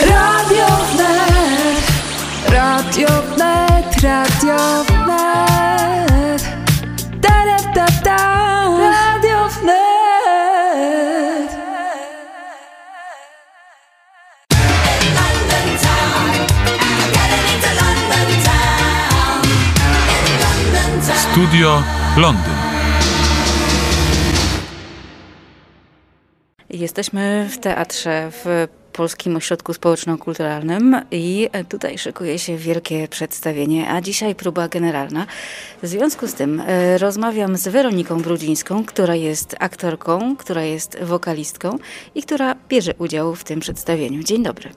Radio Wnet, Radio Wnet, Radio Wnet. Da, da, da, da. Radio Wnet. Studio Londyn. Jesteśmy w teatrze w Polskim Ośrodku Społeczno-Kulturalnym i tutaj szykuje się wielkie przedstawienie, a dzisiaj próba generalna. W związku z tym e, rozmawiam z Weroniką Brudzińską, która jest aktorką, która jest wokalistką i która bierze udział w tym przedstawieniu. Dzień dobry.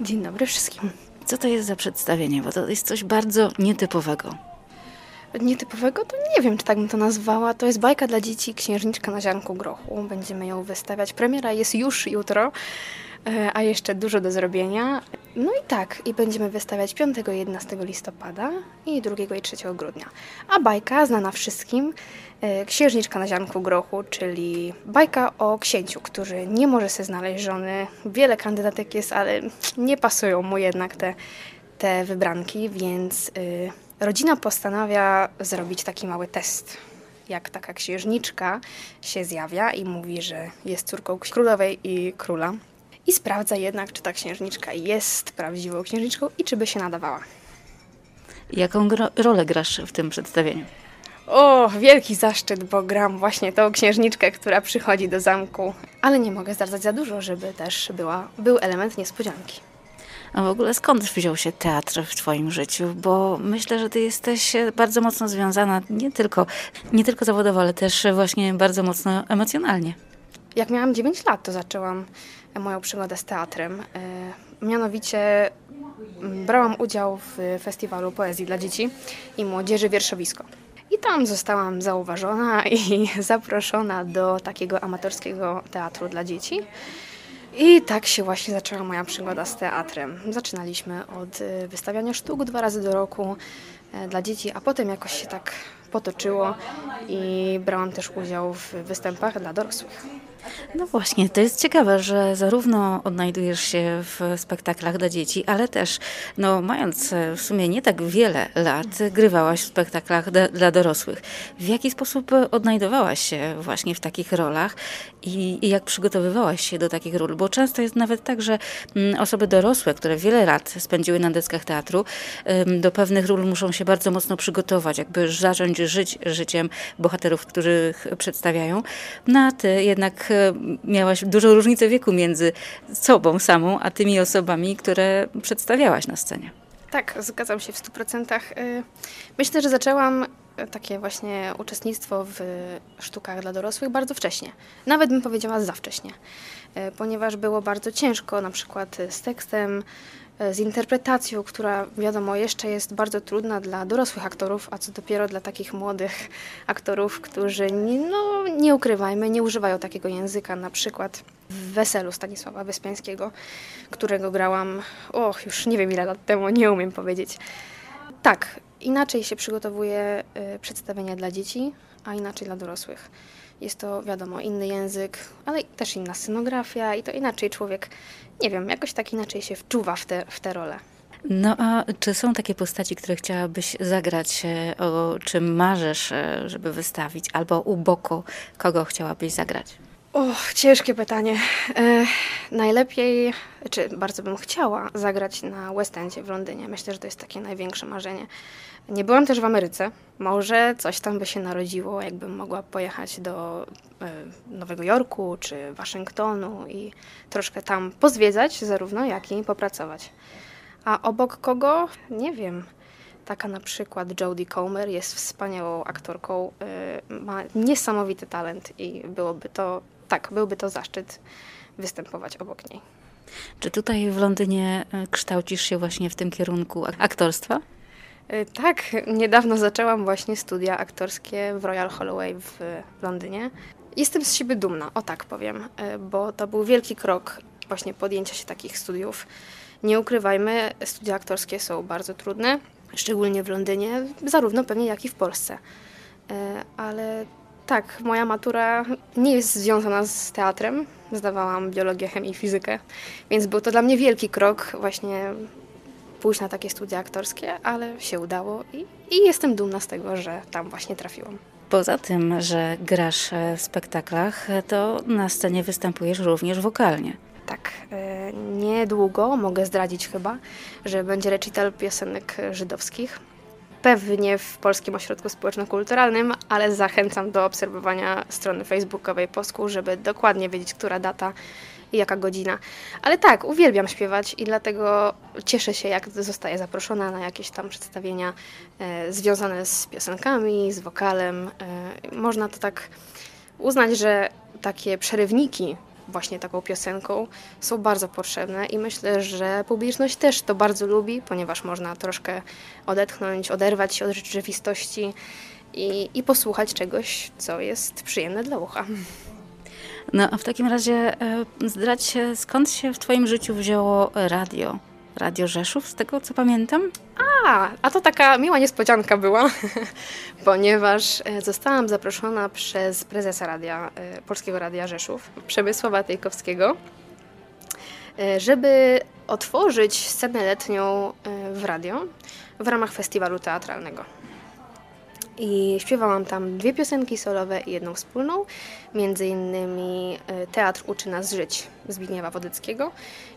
Dzień dobry wszystkim. Co to jest za przedstawienie? Bo to jest coś bardzo nietypowego. Nietypowego to nie wiem, czy tak bym to nazwała. To jest bajka dla dzieci Księżniczka na ziarnku grochu. Będziemy ją wystawiać. Premiera jest już jutro, a jeszcze dużo do zrobienia. No i tak, i będziemy wystawiać 5 i 11 listopada i 2 i 3 grudnia. A bajka znana wszystkim, e, Księżniczka na ziarnku grochu, czyli bajka o księciu, który nie może sobie znaleźć żony. Wiele kandydatek jest, ale nie pasują mu jednak te, te wybranki, więc... y, Rodzina postanawia zrobić taki mały test. Jak taka księżniczka się zjawia i mówi, że jest córką królowej i króla. I sprawdza jednak, czy ta księżniczka jest prawdziwą księżniczką i czy by się nadawała. Jaką gro- rolę grasz w tym przedstawieniu? O, wielki zaszczyt, bo gram właśnie tą księżniczkę, która przychodzi do zamku. Ale nie mogę zdradzać za dużo, żeby też była, był element niespodzianki. A w ogóle skąd wziął się teatr w Twoim życiu? Bo myślę, że Ty jesteś bardzo mocno związana nie tylko, nie tylko zawodowo, ale też właśnie bardzo mocno emocjonalnie. Jak miałam 9 lat, to zaczęłam moją przygodę z teatrem. E, Mianowicie m, brałam udział w festiwalu poezji dla dzieci i młodzieży Wierszowisko. I tam zostałam zauważona i zaproszona do takiego amatorskiego teatru dla dzieci. I tak się właśnie zaczęła moja przygoda z teatrem. Zaczynaliśmy od y, wystawiania sztuk dwa razy do roku e, dla dzieci, a potem jakoś się tak potoczyło i brałam też udział w występach dla dorosłych. No właśnie, to jest ciekawe, że zarówno odnajdujesz się w spektaklach dla dzieci, ale też, no, mając e, w sumie nie tak wiele lat, grywałaś w spektaklach dla, dorosłych. W jaki sposób odnajdowałaś się właśnie w takich rolach i, i jak przygotowywałaś się do takich ról? Bo często jest nawet tak, że mm, osoby dorosłe, które wiele lat spędziły na deskach teatru, do pewnych ról muszą się bardzo mocno przygotować, jakby zacząć żyć życiem bohaterów, których przedstawiają. No a ty jednak miałaś dużą różnicę wieku między sobą samą, a tymi osobami, które przedstawiałaś na scenie. Tak, zgadzam się w 100%. Y, Myślę, że zaczęłam y, takie właśnie uczestnictwo w sztukach dla dorosłych bardzo wcześnie. Nawet bym powiedziała za wcześnie, ponieważ było bardzo ciężko na przykład z tekstem, z interpretacją, która wiadomo jeszcze jest bardzo trudna dla dorosłych aktorów, a co dopiero dla takich młodych aktorów, którzy nie, no, nie ukrywajmy, nie używają takiego języka. Na przykład w Weselu Stanisława Wyspiańskiego, którego grałam, och, już nie wiem ile lat temu, nie umiem powiedzieć. Tak, inaczej się przygotowuje y, przedstawienia dla dzieci, a inaczej dla dorosłych. Jest to, wiadomo, inny język, ale też inna scenografia i to inaczej człowiek, nie wiem, jakoś tak inaczej się wczuwa w te, w te role. No a czy są takie postaci, które chciałabyś zagrać, e, o czym marzysz, e, żeby wystawić, albo u boku kogo chciałabyś zagrać? Och, ciężkie pytanie. E, najlepiej, czy bardzo bym chciała zagrać na West Endzie w Londynie. Myślę, że to jest takie największe marzenie. Nie byłam też w Ameryce. Może coś tam by się narodziło, jakbym mogła pojechać do e, Nowego Jorku czy Waszyngtonu i troszkę tam pozwiedzać zarówno, jak i popracować. A obok kogo? Nie wiem. Taka na przykład Jodie Comer jest wspaniałą aktorką, y, ma niesamowity talent i byłoby to, tak, byłby to zaszczyt występować obok niej. Czy tutaj w Londynie e, kształcisz się właśnie w tym kierunku ak- aktorstwa? Y, Tak, niedawno zaczęłam właśnie studia aktorskie w Royal Holloway w Londynie. Jestem z siebie dumna, o tak powiem, bo to był wielki krok właśnie podjęcia się takich studiów. Nie ukrywajmy, studia aktorskie są bardzo trudne, szczególnie w Londynie, zarówno pewnie jak i w Polsce. Ale Tak, moja matura nie jest związana z teatrem. Zdawałam biologię, chemię i fizykę, więc był to dla mnie wielki krok właśnie pójść na takie studia aktorskie, ale się udało i, i jestem dumna z tego, że tam właśnie trafiłam. Poza tym, że grasz w spektaklach, to na scenie występujesz również wokalnie. Tak, e, niedługo mogę zdradzić chyba, że będzie recital piosenek żydowskich. Pewnie w Polskim Ośrodku Społeczno-Kulturalnym, ale zachęcam do obserwowania strony facebookowej Posku, żeby dokładnie wiedzieć, która data i jaka godzina. Ale tak, uwielbiam śpiewać i dlatego cieszę się, jak zostaję zaproszona na jakieś tam przedstawienia e, związane z piosenkami, z wokalem. E, można to tak uznać, że takie przerywniki właśnie taką piosenką są bardzo potrzebne i myślę, że publiczność też to bardzo lubi, ponieważ można troszkę odetchnąć, oderwać się od rzeczywistości i, i posłuchać czegoś, co jest przyjemne dla ucha. No a w takim razie e, zdradź się, skąd się w Twoim życiu wzięło radio? Radio Rzeszów, z tego co pamiętam? A, a to taka miła niespodzianka była, ponieważ e, zostałam zaproszona przez prezesa radia, e, Polskiego Radia Rzeszów, Przemysława Tejkowskiego, żeby otworzyć scenę letnią w radio w ramach festiwalu teatralnego. I śpiewałam tam dwie piosenki solowe i jedną wspólną, między innymi e, Teatr uczy nas żyć Zbigniewa Wodeckiego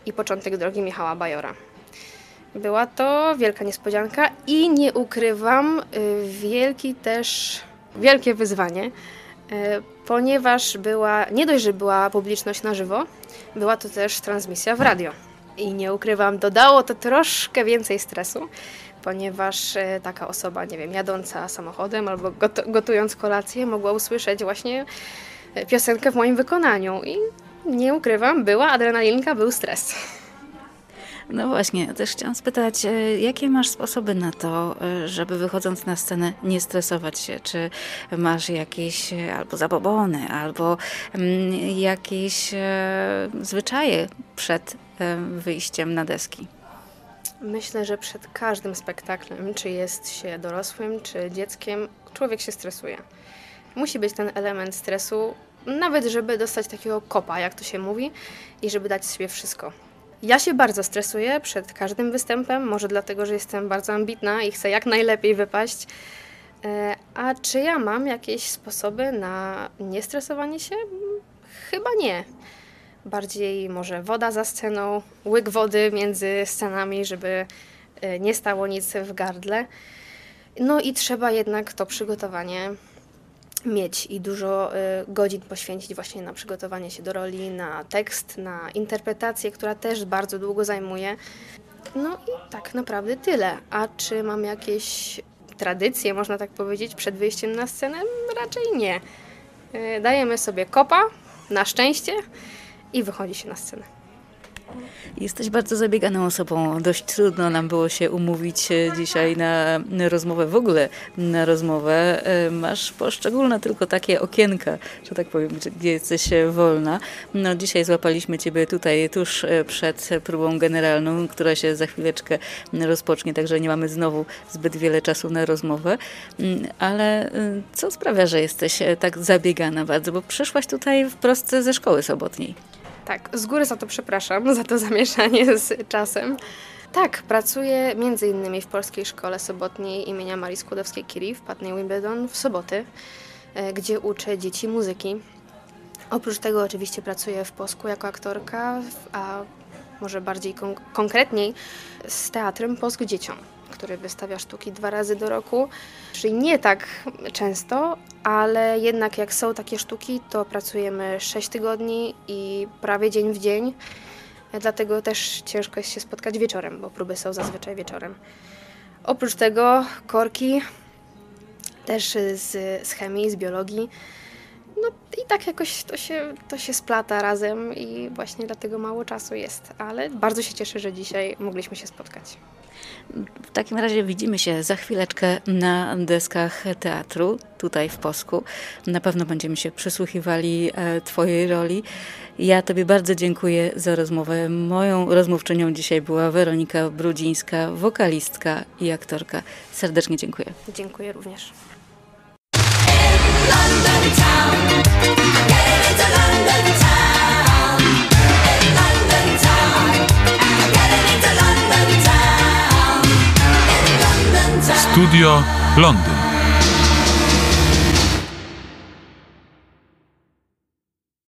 i Początek drogi Michała Bajora. Była to wielka niespodzianka i nie ukrywam, e, wielki też, wielkie wyzwanie, e, ponieważ była, nie dość, że była publiczność na żywo, była to też transmisja w radio. I nie ukrywam, dodało to troszkę więcej stresu, ponieważ e, taka osoba, nie wiem, jadąca samochodem albo gotując kolację mogła usłyszeć właśnie piosenkę w moim wykonaniu i nie ukrywam, była adrenalinka, był stres. No właśnie, też chciałam spytać, e, jakie masz sposoby na to, żeby wychodząc na scenę nie stresować się? Czy masz jakieś albo zabobony, albo mm, jakieś zwyczaje przed wyjściem na deski? Myślę, że przed każdym spektaklem, czy jest się dorosłym, czy dzieckiem, człowiek się stresuje. Musi być ten element stresu, nawet żeby dostać takiego kopa, jak to się mówi, i żeby dać sobie wszystko. Ja się bardzo stresuję przed każdym występem, może dlatego, że jestem bardzo ambitna i chcę jak najlepiej wypaść. E, a czy ja mam jakieś sposoby na niestresowanie się? Chyba nie bardziej może woda za sceną, łyk wody między scenami, żeby e, nie stało nic w gardle. No i trzeba jednak to przygotowanie mieć i dużo e, godzin poświęcić właśnie na przygotowanie się do roli, na tekst, na interpretację, która też bardzo długo zajmuje. No i tak naprawdę tyle. A czy mam jakieś tradycje, można tak powiedzieć, przed wyjściem na scenę? Raczej nie. E, dajemy sobie kopa, na szczęście, i wychodzi się na scenę. Jesteś bardzo zabieganą osobą. Dość trudno nam było się umówić e, dzisiaj na rozmowę, w ogóle na rozmowę. E, masz poszczególne tylko takie okienka, że tak powiem, gdzie jesteś e, wolna. No, dzisiaj złapaliśmy Ciebie tutaj tuż przed próbą generalną, która się za chwileczkę rozpocznie, także nie mamy znowu zbyt wiele czasu na rozmowę. Mm, ale co sprawia, że jesteś tak zabiegana bardzo? Bo przyszłaś tutaj wprost ze szkoły sobotniej. Tak, z góry za to przepraszam, za to zamieszanie z czasem. Tak, pracuję innymi w Polskiej Szkole Sobotniej imienia Marii Skłodowskiej-Curie w Patnej Wimbledon w soboty, e, gdzie uczę dzieci muzyki. Oprócz tego oczywiście pracuję w Posku jako aktorka, a może bardziej kon konkretniej z teatrem Posk Dzieciom który wystawia sztuki dwa razy do roku, czyli nie tak często, ale jednak jak są takie sztuki, to pracujemy 6 tygodni i prawie dzień w dzień. Dlatego też ciężko jest się spotkać wieczorem, bo próby są zazwyczaj wieczorem. Oprócz tego korki też z, z chemii, z biologii. No i tak jakoś to się, to się splata razem i właśnie dlatego mało czasu jest, ale bardzo się cieszę, że dzisiaj mogliśmy się spotkać. W takim razie widzimy się za chwileczkę na deskach teatru, tutaj w Posku. Na pewno będziemy się przysłuchiwali e, Twojej roli. Ja Tobie bardzo dziękuję za rozmowę. Moją rozmówczynią dzisiaj była Weronika Brudzińska, wokalistka i aktorka. Serdecznie dziękuję. Dziękuję również. Studio Londyn.